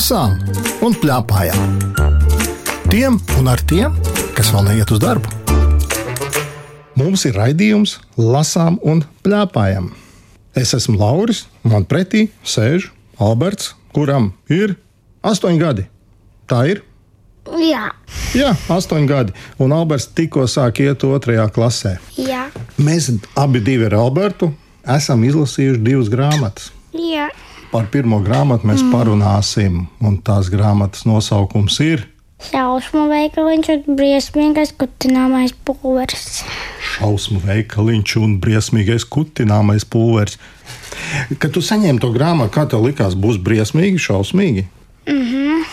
lasām un plēpājām. Tiem un ar tiem, kas vēl neiet uz darbu. Mums ir raidījums, lasām un plēpājam. Es esmu Lauris, man pretī sēž Alberts, kuram ir astoņi gadi. Tā ir. Jā, Jā, astoņi gadi. Un Alberts tikko sāk iet otrajā klasē. jā, Mēs abi ar Albertu esam izlasījuši divas grāmatas. jā. Par pirmo grāmatu mēs mm. parunāsim, un tās grāmatas nosaukums ir Šausmu veikaliņš un briesmīgais kutināmais pulveris. Šausmu veikaliņš un briesmīgais kutināmais pulveris. Kad tu saņēmi to grāmatu, kā tev likās, būs briesmīgi, šausmīgi? Mm -hmm.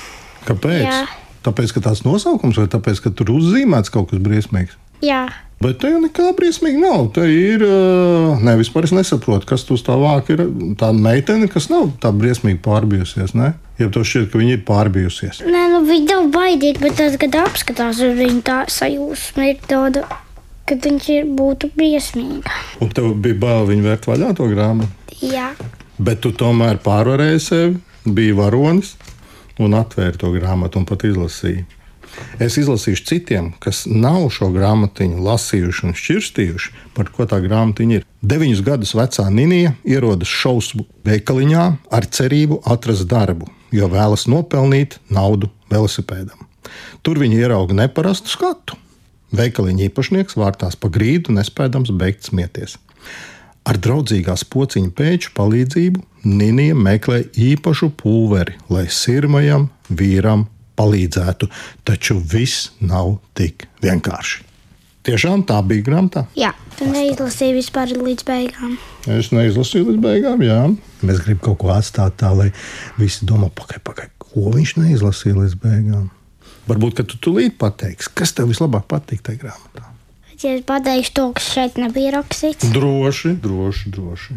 Kāpēc? Jā. Tāpēc, ka tās nosaukums, vai tāpēc, ka tur uzzīmēts kaut kas briesmīgs? Jā, Bet te jau nekā briesmīga nav. Te ir. ā, Ne, vispār es nesaprotu, kas tur stāvāk ir. Tā meitene, kas nav tā briesmīgi pārbijusies. Ne? Ja tev šķiet, ka viņa ir pārbijusies. Nē, nu viņa nav baidīga, bet tad, kad apskatās uz viņu, tā sajūsma ir tāda, ka viņš ir būtu briesmīga. Un tev bija bail viņu vērt vaļā to grāmatu. Jā, Bet tu tomēr pārvarēji sevi, biji varonis un atvēri to grāmatu un pat izlasīji. Es izlasīšu citiem, kas nav šo grāmatiņu lasījuši un šķirstījuši, par ko tā grāmatiņa ir. Deviņus gadus vecā Nīnija ierodas šausmu veikaliņā ar cerību atrast darbu, jo vēlas nopelnīt naudu velosipēdam. Tur viņi ierauga neparastu skatu. Veikaliņa īpašnieks vārtās pa grīdu, nespēdams beigt smieties. Ar draudzīgās pociņa pēču palīdzību Nīnija meklē īpašu pulveri, lai sirmajam vīram palīdzētu, taču viss nav tik vienkārši. Tiešām tā bija grāmatā. jā. tu neizlasīji vispār līdz beigām. Es neizlasīju līdz beigām, jā. Mēs gribam kaut ko atstāt tā, lai visi domā, pagaidi, pagaidi, ko viņš neizlasīja līdz beigām. Varbūt, ka tu tūlīt pateiksi, kas tev vislabāk patīk tajā grāmatā. Ja es pateikšu to, kas šeit nebija rakstīts, Droši, droši, droši.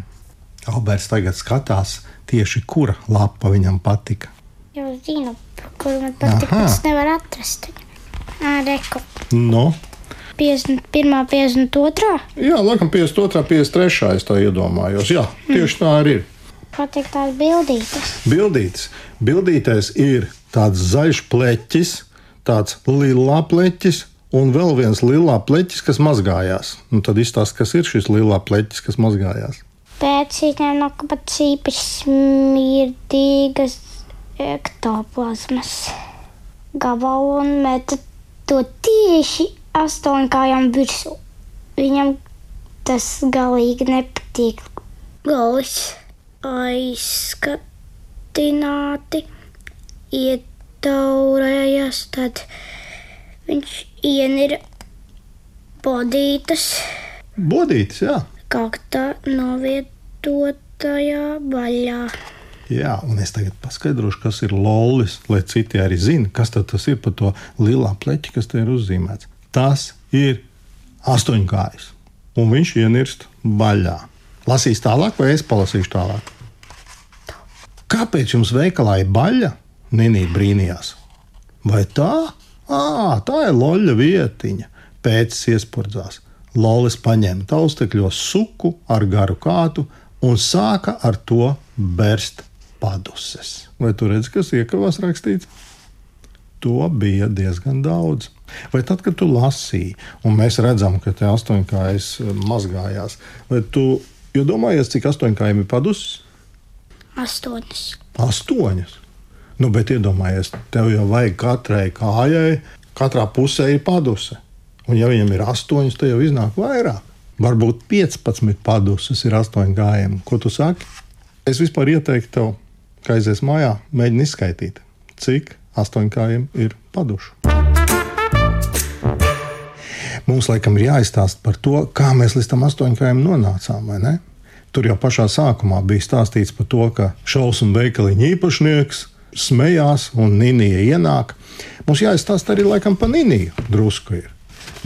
Alberts tagad skatās tieši kura lapa viņam patika. jau zinu, kur man patīk, Aha. tas nevar atrast. Reku. No, 51. 52. jā, laikam 52, 53. es tā iedomājos. Jā, tieši tā arī ir. Patīk tās bildītes. Bildītis. Bildītais ir tāds zaļš pleķis, tāds lilā pleķis. Un vēl viens lilā pleķis, kas mazgājās. Nu, tad izstāsta, kas ir šis lilā pleķis, kas mazgājās. Pēc viņam nāk pat īpaši smirdīgas ektoplazmas gabalu un meta to tieši astoņkājām virsū. Viņam tas galīgi nepatīk. Galis aizskatināti ietaurējas, tad viņš ienira bodītas Bodītis, jā. kaktā novietotajā vaļā. Jā, un es tagad paskaidrošu, kas ir lolis, lai citi arī zinātu, kas tas ir par to lielā pleķi, kas te ir uzzīmēts. Tas ir astoņkājs, un viņš ienirst baļā. Lasīs tālāk, vai es palasīšu tālāk? Kāpēc jums veikalā ir baļa? Ninī brīnījās. Vai tā? Ā, tā ir loļa vietiņa. Pēc iespurdzās. Lolis paņēma taustekļos suku ar garu kātu un sāka ar to bērst paduses. Vai tu redzi, kas iekavās rakstīts? To bija diezgan daudz. Vai tad, kad tu lasīji, un mēs redzam, ka te astoņkājas eh, mazgājās, vai tu iedomājies, cik astoņkājiem ir paduses? Astoņas. Astoņas. Nu, bet iedomājies, tev jau vajag katrai kājai, katrā pusē ir paduse. Un, ja viņam ir astoņas, tad jau iznāk vairāk. Varbūt 15 paduses ir astoņu gājiem. Ko tu saki? Es vispār ieteiktu tev, ka aizies mājā, mēģini izskaidrot, cik astoņkājiem ir padušu. Mums laikam ir jāizstāsta par to, kā mēs līdz tam astoņkājiem nonācām. Tur jau pašā sākumā bija stāstīts par to, ka šausmu veikaliņa īpašnieks smējās un Nīnija ienāk. Mums jāizstāsta arī laikam par Nīniju. Drusku ir.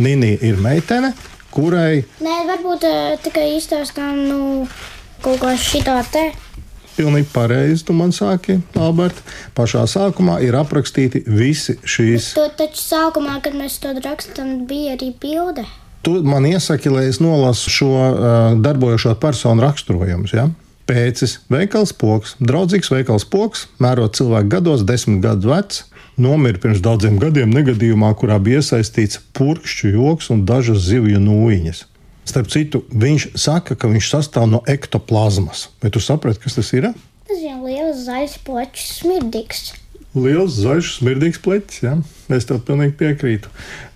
Nīnija ir meitene, kurai Nē, varbūt uh, tikai izstāstām nu, kaut kā šitā te. Pilnīgi pareizi tu man sāki, Alberta. Pašā sākumā ir aprakstīti visi šīs. To taču sākumā, kad mēs to rakstām, bija arī bilde. Tu man iesaki, lai es nolasu šo uh, darbojošo personu raksturojumus. Ja? Pēcis veikals poks, draudzīgs veikals poks, mērot cilvēku gados, desmit gadus vecs, nomira pirms daudziem gadiem negadījumā, kurā bija iesaistīts purkšķu joks un dažas zivju nūjiņas. Starp citu, viņš saka, ka viņš sastāv no ektoplazmas. Vai tu saprati, kas tas ir? Tas jau liels zaļš plačs smirdīgs. Liels, zaļš, smirdīgs pleķis. Ja? Es tev pilnīgi piekrītu.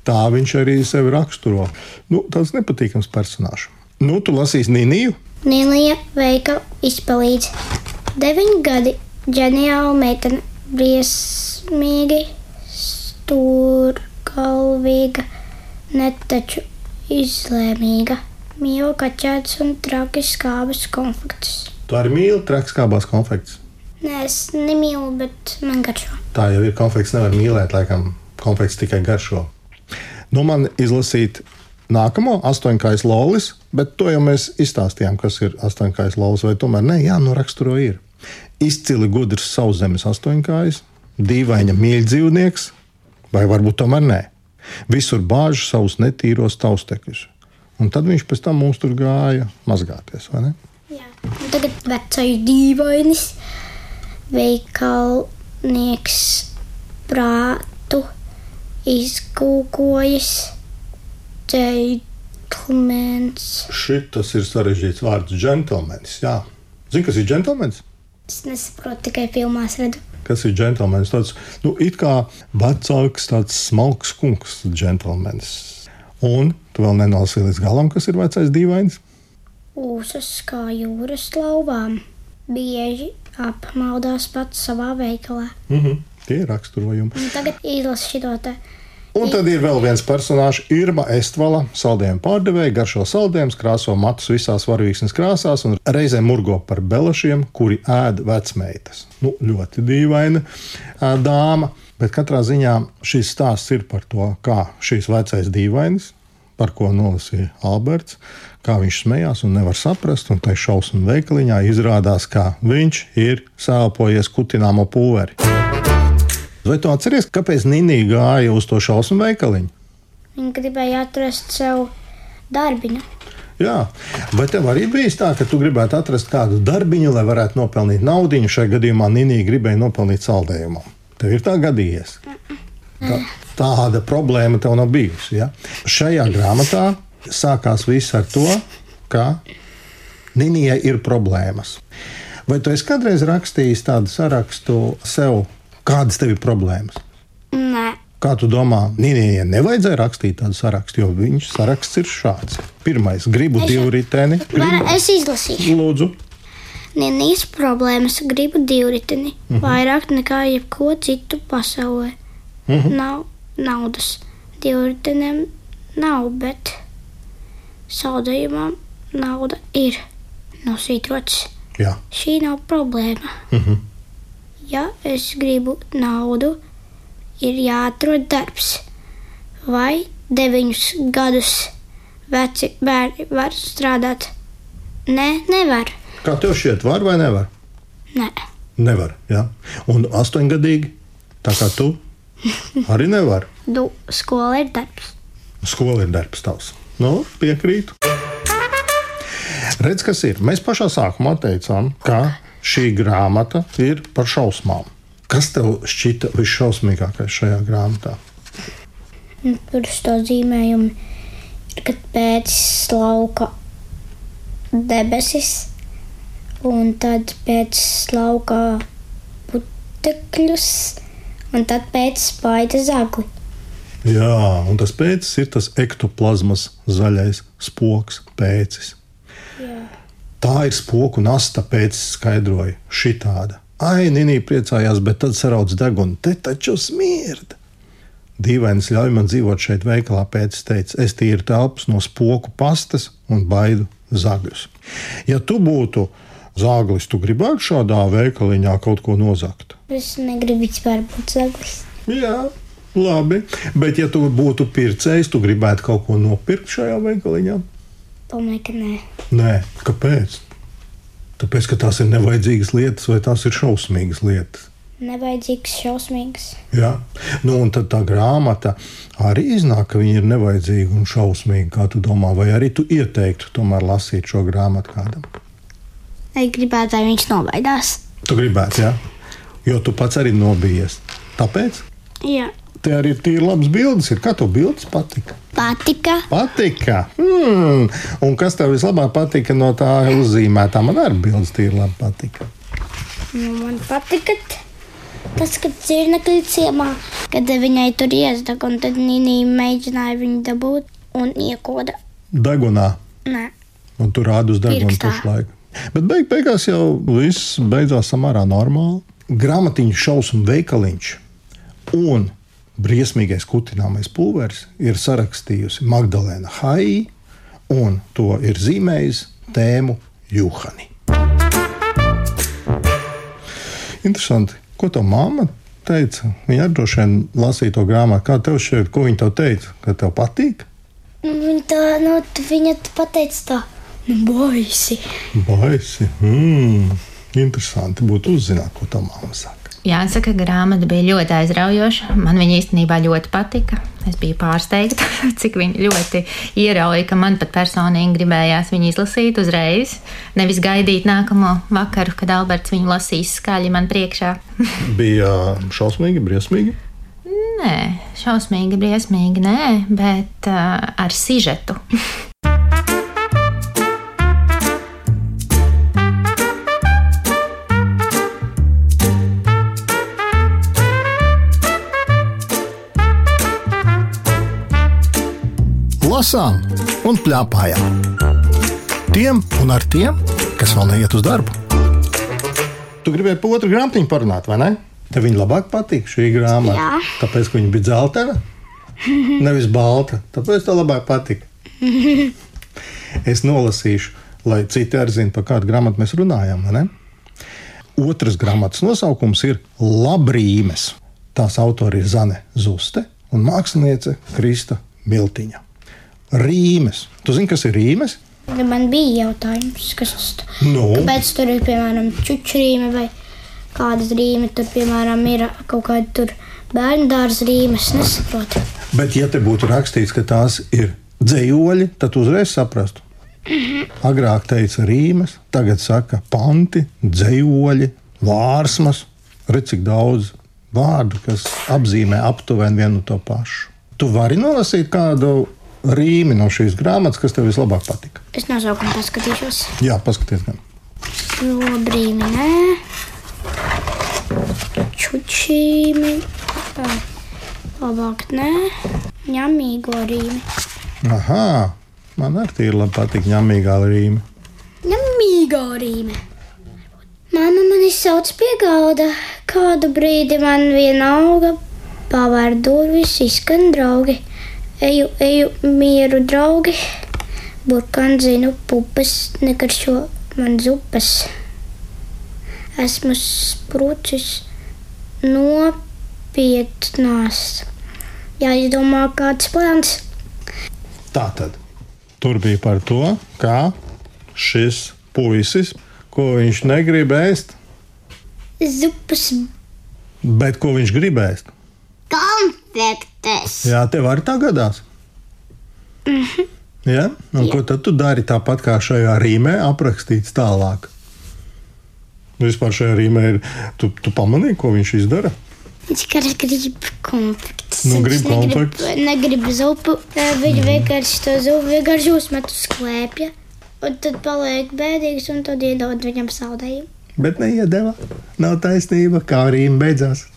Tā viņš arī sevi raksturo. Nu, tāds nepatīkams personāžs. Nu, tu lasīsi Nīniju? Nīlija veika izpalīdz. Deviņi gadi, ģeniāla meitene, briesmīgi, stūrgalvīga, netaču izlēmīga. Mīlu kaķētus un traki skābus konfliktus. Tu arī mīli traks kābās konfekts. Nē, es nemīlu, bet man garšo. Tā jau ir konfekts, nevar mīlēt, laikam, konfekts tikai garšo. Nu, man izlasīt nākamo astoņkājas lolis, bet to jau mēs izstāstījām, kas ir astoņkājas lolis, vai tomēr ne, jā, no raksturo ir. Izcili gudrs sauszemes astoņkājas, dīvaina mīļdzīvnieks, vai varbūt tomēr nē. Visur bāž savus netīros taustekļus. Un tad viņš pēc tam mums tur gāja mazgāties, tagad vecais dīvainis, veikalnieks prātu izkūkojas, džentlmenis. Šis ir sarežģīts vārds, džentlmenis. Jā, zini, kas ir džentlmenis? Es nesaprotu, tikai filmās redzu. Kas ir džentlmenis? Tāds nu, it kā vecāks, tāds smalks kungs, džentlmenis. Un tu vēl nenosīli līdz galam, kas ir vecais dīvainis. Ūsas kā jūras lauvām. Bieži apmaldās pats savā veikalā. Mm -hmm. Tie ir raksturojumi. Un tagad izlasu šo te. Un tad ir vēl viens personāžs, Irma Estvala, saldējumu pārdevēja, garšo saldējumus, krāso matus visās varavīksnes krāsās un reizē murgo par belašiem, kuri ēd vecmeitas. Nu, ļoti dīvaina dāma, bet katrā ziņā šis stāsts ir par to, kā šīs vecais dīvainis, par ko nolasīja Alberts, kā viņš smējās un nevar saprast, un tai šausmu veikaliņā izrādās, ka viņš ir sāpojies kutināmo pulveri. Vai tu atceries, kāpēc Nīnija gāja uz to šausmu veikaliņu? Viņa gribēja atrast sev darbiņu. Jā, vai tev arī bija tā, ka tu gribētu atrast kādu darbiņu, lai varētu nopelnīt naudu? Šajā gadījumā Nīnija gribēja nopelnīt saldējumu. Tev ir tā gadījies. Tā, tāda problēma tev nav bijusi. Ja? Šajā grāmatā sākās viss ar to, ka Nīnijai ir problēmas. Vai tu esi kādreiz rakstījis tādu sarakstu sev, kādas tev ir problēmas? Nē, Kā tu domā, Nīnijai nevajadzēja rakstīt tādu sarakstu, jo viņš saraksts ir šāds. Pirmais, gribu divu riteni. Var, es izlasīšu. Lūdzu, Nenīs problēmas, gribu divriteni. Mm -hmm. Vairāk nekā jebko citu pasaulē. Mm -hmm. Nav naudas. Divritenēm nav, bet saldējumam nauda ir nosītrots. jā. Šī nav problēma. Mm -hmm. Ja es gribu naudu, ir jāatrod darbs. Vai deviņus gadus veci bērni var strādāt? Nē, nevar. Kā tev šķiet, var vai nevar? Nē. Nevar. Jā. Un astoņgadīgi, tā kā tu, arī nevar. Du, skola ir darbs. Skola ir darbs tavs. Nu, piekrītu. Redz, kas ir. Mēs pašā sākumā teicām, ka šī grāmata ir par šausmām. Kas tev šķita visšausmīgākais šajā grāmatā? Tur uz to zīmējumu ir, kad pēc lauka debesis, un tad pēc lauka putekļus, un tad pēc spaida zagli. Jā, un tas pēcis ir tas ektoplazmas zaļais spoks, pēcis. Jā. Tā ir spoku nasta, pēc skaidroja šitāda. Ai, Nīnī priecājās, bet tad sarauc degunu. Te taču smirda. Dīvains ļauj man dzīvot šeit veikalā, pēc teica, es tīru telpas no spoku pastas un baidu zagļus. Ja tu būtu zāglis, tu gribētu šādā veikaliņā kaut ko nozagt. Es negribu vispār būt zaglis. Jā, labi. Bet, ja tu būtu pircējs, tu gribētu kaut ko nopirkt šajā veikaliņā? Domāju, ka nē. Nē, kāpēc? Tāpēc, ka tās ir nevajadzīgas lietas vai tās ir šausmīgas lietas. Nevajadzīgs, šausmīgs. Jā, nu, un tā grāmata arī iznāk, ka viņa ir nevajadzīga un šausmīga. Kā tu domā, vai arī tu ieteiktu tomēr lasīt šo grāmatu kādam? Es gribētu, lai viņš nobaidās. Tu gribētu, jā? Jo tu pats arī nobijies. Tāpēc Jā, te arī ir tīri labs bildes. Ir. Kā tev bildes patika? patika. Patika. Hmm. Un kas tev vislabāk patika no tā uzzīmētā? Man arī bildes tīri labi patika. Nu, man patika tas, kad dzirnekļa ciemā, kad viņai tur iesdeg, un tad Nīnija mēģināja viņu dabūt un iekoda. Degunā. Nē, Un tur deguna Pirkstā. pašlaik. Bet beig, beigās jau viss beidzās samērā normāli. Grāmatiņu šausmu veikaliņš un briesmīgais kutināmais pulveris ir sarakstījusi Magdalēna Haija, un to ir zīmējis tēmu Juhani. Interesanti, ko tā mamma teica. Viņa arī droši vien lasīja to grāmatu. Kā tev šķiet, ko viņa tev teica? Ka tev patīk? viņa tā, nu, viņa pateica tā, nu, baisi. Baisi. Mm, interesanti būtu uzzināt, ko tā mamma saka. Jāsaka, grāmata bija ļoti aizraujoša. Man viņa īstenībā ļoti patika. Es biju pārsteigta, cik viņa ļoti ierauja, ka man pat personīgi gribējās viņu izlasīt uzreiz. Nevis gaidīt nākamo vakaru, kad Alberts viņu lasīs skaļi man priekšā. Bija šausmīgi, briesmīgi. Nē, šausmīgi, briesmīgi, nē, bet uh, ar sižetu. Lasām un plēpājām. Tiem un ar tiem, kas vēl neiet uz darbu. Tu gribēji par otru grāmatiņu parunāt, vai ne? Tev viņa labāk patīk šī grāmata. Jā. Tāpēc, ka viņa bija dzeltena, nevis balta. Tāpēc tev labāk patīk. Es nolasīšu, lai citi arī zinātu, par kādu grāmatu mēs runājam. ne? Otras grāmatas nosaukums ir Labrīmes. Tās autori ir Zane Zuste un māksliniece Krista Miltiņa. Rīmes. Tu zini, kas ir rīmes? Ja Man bija jautājums, kas tas Nu, Kāpēc tur ir piemēram čučrīme vai kādas rīme, tur piemēram ir kaut kāda bērnu dārza rīme, es nesaprotu. bet, ja te būtu rakstīts, ka tās ir dzējoļi, tad uzreiz saprastu. Agrāk teica rīmes, tagad saka panti, dzējoļi, vārsmas. Redz, cik daudz vārdu, kas apzīmē aptuveni vienu to pašu. Tu vari nolasīt kādu rīmi no šīs grāmatas, kas tev vislabāk patika. Es nosaukumu paskatīšos. Jā, paskaties, gan. Lobrīmi, nē. Čučīmi. Labāk, nē. Ņemīgo rīmi. Aha, man arī ir labi patīk ņemīgā rīme. Ņemīgo rīmi. Māma mani sauc pie galda. Kādu brīdi man vienalga pavēr durvis, izskan draugi. Eju, eju, mieru draugi. Burkan zinu pupas, nekaršo man zupas. Esmu sprūcis nopietnās. Jāizdomā kāds plāns. Tā tad tur bija par to, kā šis puisis, ko viņš negrib ēst, Zupas bet ko viņš grib ēst. Konfektes. Jā, tev arī tā gadās. Ja? Un, ko tad tu dari tāpat kā šajā rīmē, aprakstīts tālāk? Vispār šajā rīmē ir. Tu, tu pamanīji, ko viņš izdara? Viņš tikai grib konfekts. Nu, Viņš grib konfekts. Negrib, negrib zupu. Viņa vienkārši to zupu vienkārši uzmet uz klēpja. Un tad paliek bēdīgs, un tad iedod viņam saldējumu. Bet neiedeva. Nav taisnība, kā rīma beidzās.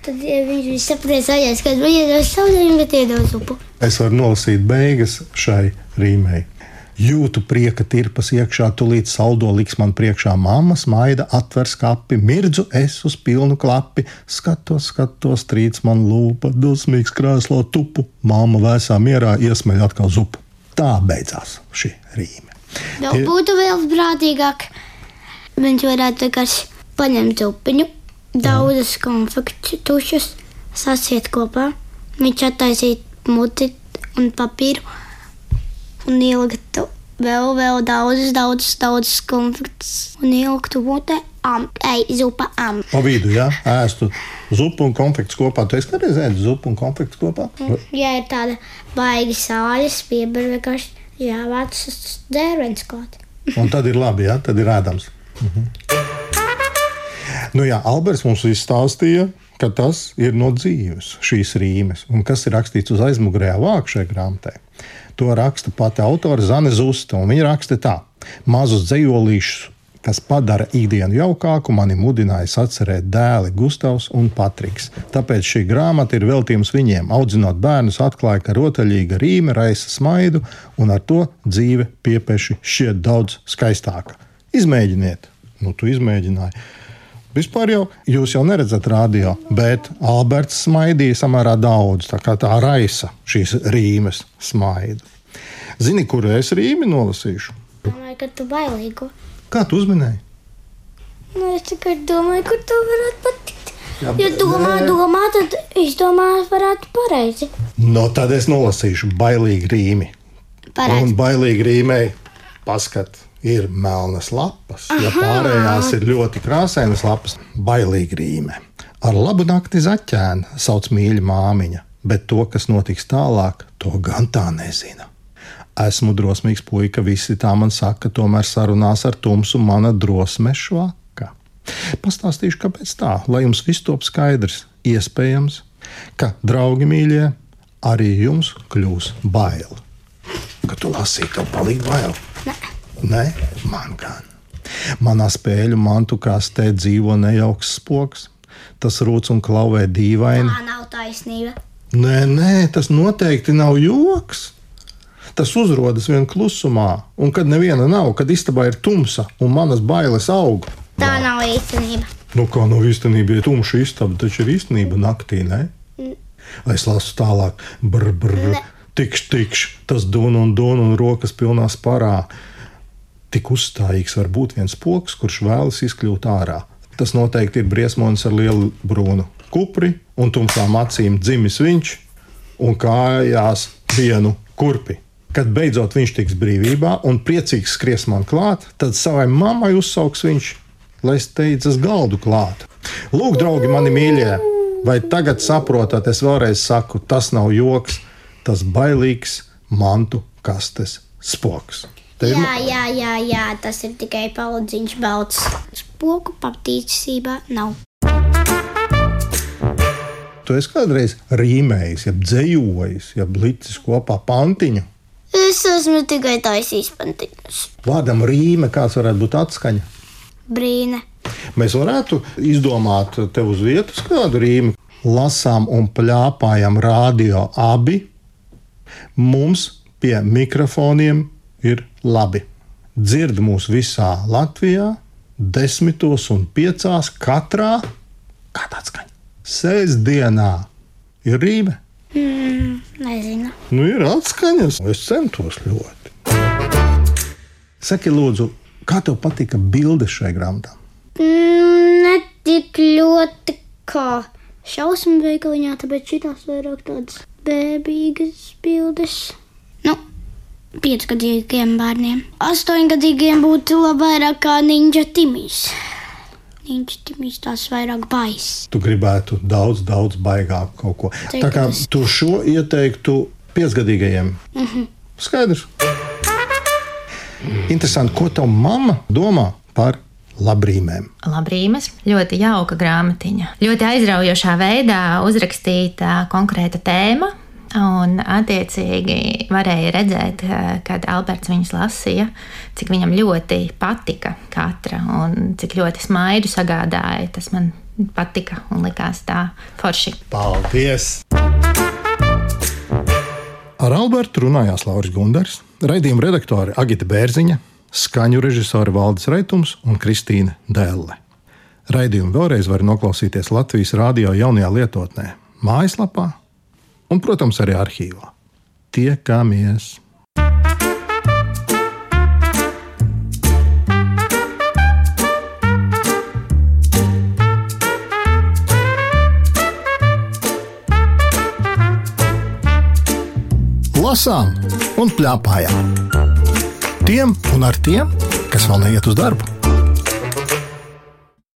Tad ja viņš bija sapriecājies, ka viņa iedod saldējumu, bet iedod zupu. Es varu nolasīt beigas šai rīmei. Jūtu prieka tirpas iekšā, tūlīt saldo liks man priekšā mammas, maida atver skati, mirdzu es uz pilnu klapi, skatos, skatos, trīc man lūpa, dusmīgs krēslo tupu, mamma vēsā mierā iesmeļ atkal zupu. Tā beidzās šī rīme. Tie- būtu vēl prātīgāk. Viņš varētu vienkārši paņemt zupiņu, daudzas konfekts tušas, sasiet kopā. Viņš attaisīja muti un papīru un ieliktu vēl, vēl daudzas, daudzas, daudzas konfekts un ieliktu mutē. Am, ej, zupa, am. Pa vidu, jā, ēstu zupu un konfekts kopā. Tu esi kādreiz ēdis zupu un konfekts kopā? Ja ir tāda baigi sāļas, piebar vienkārši jāvāc uz dzērvens klāt. Un tad ir labi, jā, tad ir ēdams. Nu, jā, Alberts mums izstāstīja, ka tas ir no dzīves, šīs rīmes, un kas ir rakstīts uz aizmugurējā vāka šajā grāmatā. To raksta pati autore Zane Zusta, un viņa raksta tā: mazus dzējolīšus, kas padara ikdienu jaukāku, mani mudinājis atcerēt dēli Gustavs un Patriks. Tāpēc šī grāmata ir veltījums viņiem. Audzinot bērnus, atklāja, ka rotaļīga rīme raisa smaidu, un ar to dzīve piepeši šķiet daudz skaistāka. Izmēģiniet! Nu, tu izmēģināji. Vispār jau jūs jau neredzat radio, bet Alberts smaidīja samērā daudz. Tā kā tā raisa šīs rīmes smaidu. Zini, kur es rīmi nolasīšu? Domāju, ka tu bailīgo. Kā tu uzminēji? Nu, es tikai domāju, kur tev varētu patikt. Jā, Ja domā, nē. domā, tad izdomā, varētu pareizi. No tad es nolasīšu bailīgi rīmi. Un Pareizi. bailīgi rīmei paskat. Ir melnas lapas, ja pārējās ir ļoti krāsainas lapas. Bailīgi rīme. Ar labu nakti zaķēna sauc mīļa māmiņa, bet to, kas notiks tālāk, to gan tā nezina. Esmu drosmīgs puika, visi tā man saka, tomēr sarunās ar tumsu mana drosme švaka. Pastāstīšu, kāpēc tā, lai jums viss top skaidrs. Iespējams, ka, draugi mīļie, arī jums kļūs bail. Kad tu lasīji, tev palīdz bail. Nē, man gan. Manā spēļu mantu kastē dzīvo nejauks spoks. Tas rūc un klauvē dīvaini. Tā nav taisnība. Nē, nē, tas noteikti nav joks. Tas uzrodas vien klusumā, un kad neviena nav, kad istabā ir tumsa un manas bailes aug. Tā nav īstenība. Nu, kā no īstenībā ir tumša istaba, taču ir īstenība naktī, ne? Es lasu tālāk, brr, brr, Ne. tikš, tikš, tas dun un dun un rokas pilnā sparā. Tik uzstājīgs var būt viens poks, kurš vēlas izkļūt ārā. Tas noteikti ir briesmonis ar lielu brūnu kupri un tumšām acīm dzimis viņš un kājās vienu kurpi. Kad beidzot viņš tiks brīvībā un priecīgs skries man klāt, tad savai mammai uzsauks viņš, lai steidzas galdu klāt. Lūk, draugi, mani mīļie, vai tagad saprotat, es vēlreiz saku, tas nav joks, tas bailīgs mantu kastes spoks. Te ir Jā, jā, jā, jā, tas ir tikai paudziņš balts. Spoku patīcībā nav. Tu esi kādreiz rīmējis, jeb dzējojis, jeb licis kopā pantiņu. Es esmu tikai taisījis pantiņus. Vārdam rīme, kāds varētu būt atskaņa. Brīne. Mēs varētu izdomāt te uz vietas kādu rīmu. Lasām un plāpājam radio abi. Mums pie mikrofoniem ir labi. Dzird mūs visā Latvijā, desmitos un piecās katrā. Kā tāds skaņa? Sēždienā ir rīme. Nezinu. Nu, ir atskaņas. Es centos ļoti. Saki, lūdzu, kā tev patika bilde šai grāmatā? Mm, Ne tik ļoti kā šausmu veikaliņā, tāpēc šitās vairāk tādas bēbīgas bildes. Piecgadīgiem bērniem. Astoņgadīgiem būtu labāk kā ninja timīs. Ninja timīs tās vairāk bais. Tu gribētu daudz, daudz baigāku kaut ko. Teiktu, Tā kā tu šo ieteiktu piecgadīgajiem. Mm -hmm. Skaidrs. Interesanti, ko tev mamma domā par labrīmēm. Labrīmes, ļoti jauka grāmatiņa. Ļoti aizraujošā veidā uzrakstīta konkrēta tēma. Un, attiecīgi, varēja redzēt, kad Alberts viņus lasīja, cik viņam ļoti patika katra un cik ļoti smaidu sagādāja. Tas man patika un likās tā forši. Paldies! Ar Albertu runājās Lauris Gundars, raidījuma redaktore Agita Bērziņa, skaņu režisori Valdis Raitums un Kristīna Dēlle. Raidījumu vēlreiz var noklausīties Latvijas Rādio jaunajā lietotnē, mājaslapā un, protams, arī arhīvā. Tiekamies! Lasām un plēpājām. Tiem un ar tiem, kas vēl neiet uz darbu.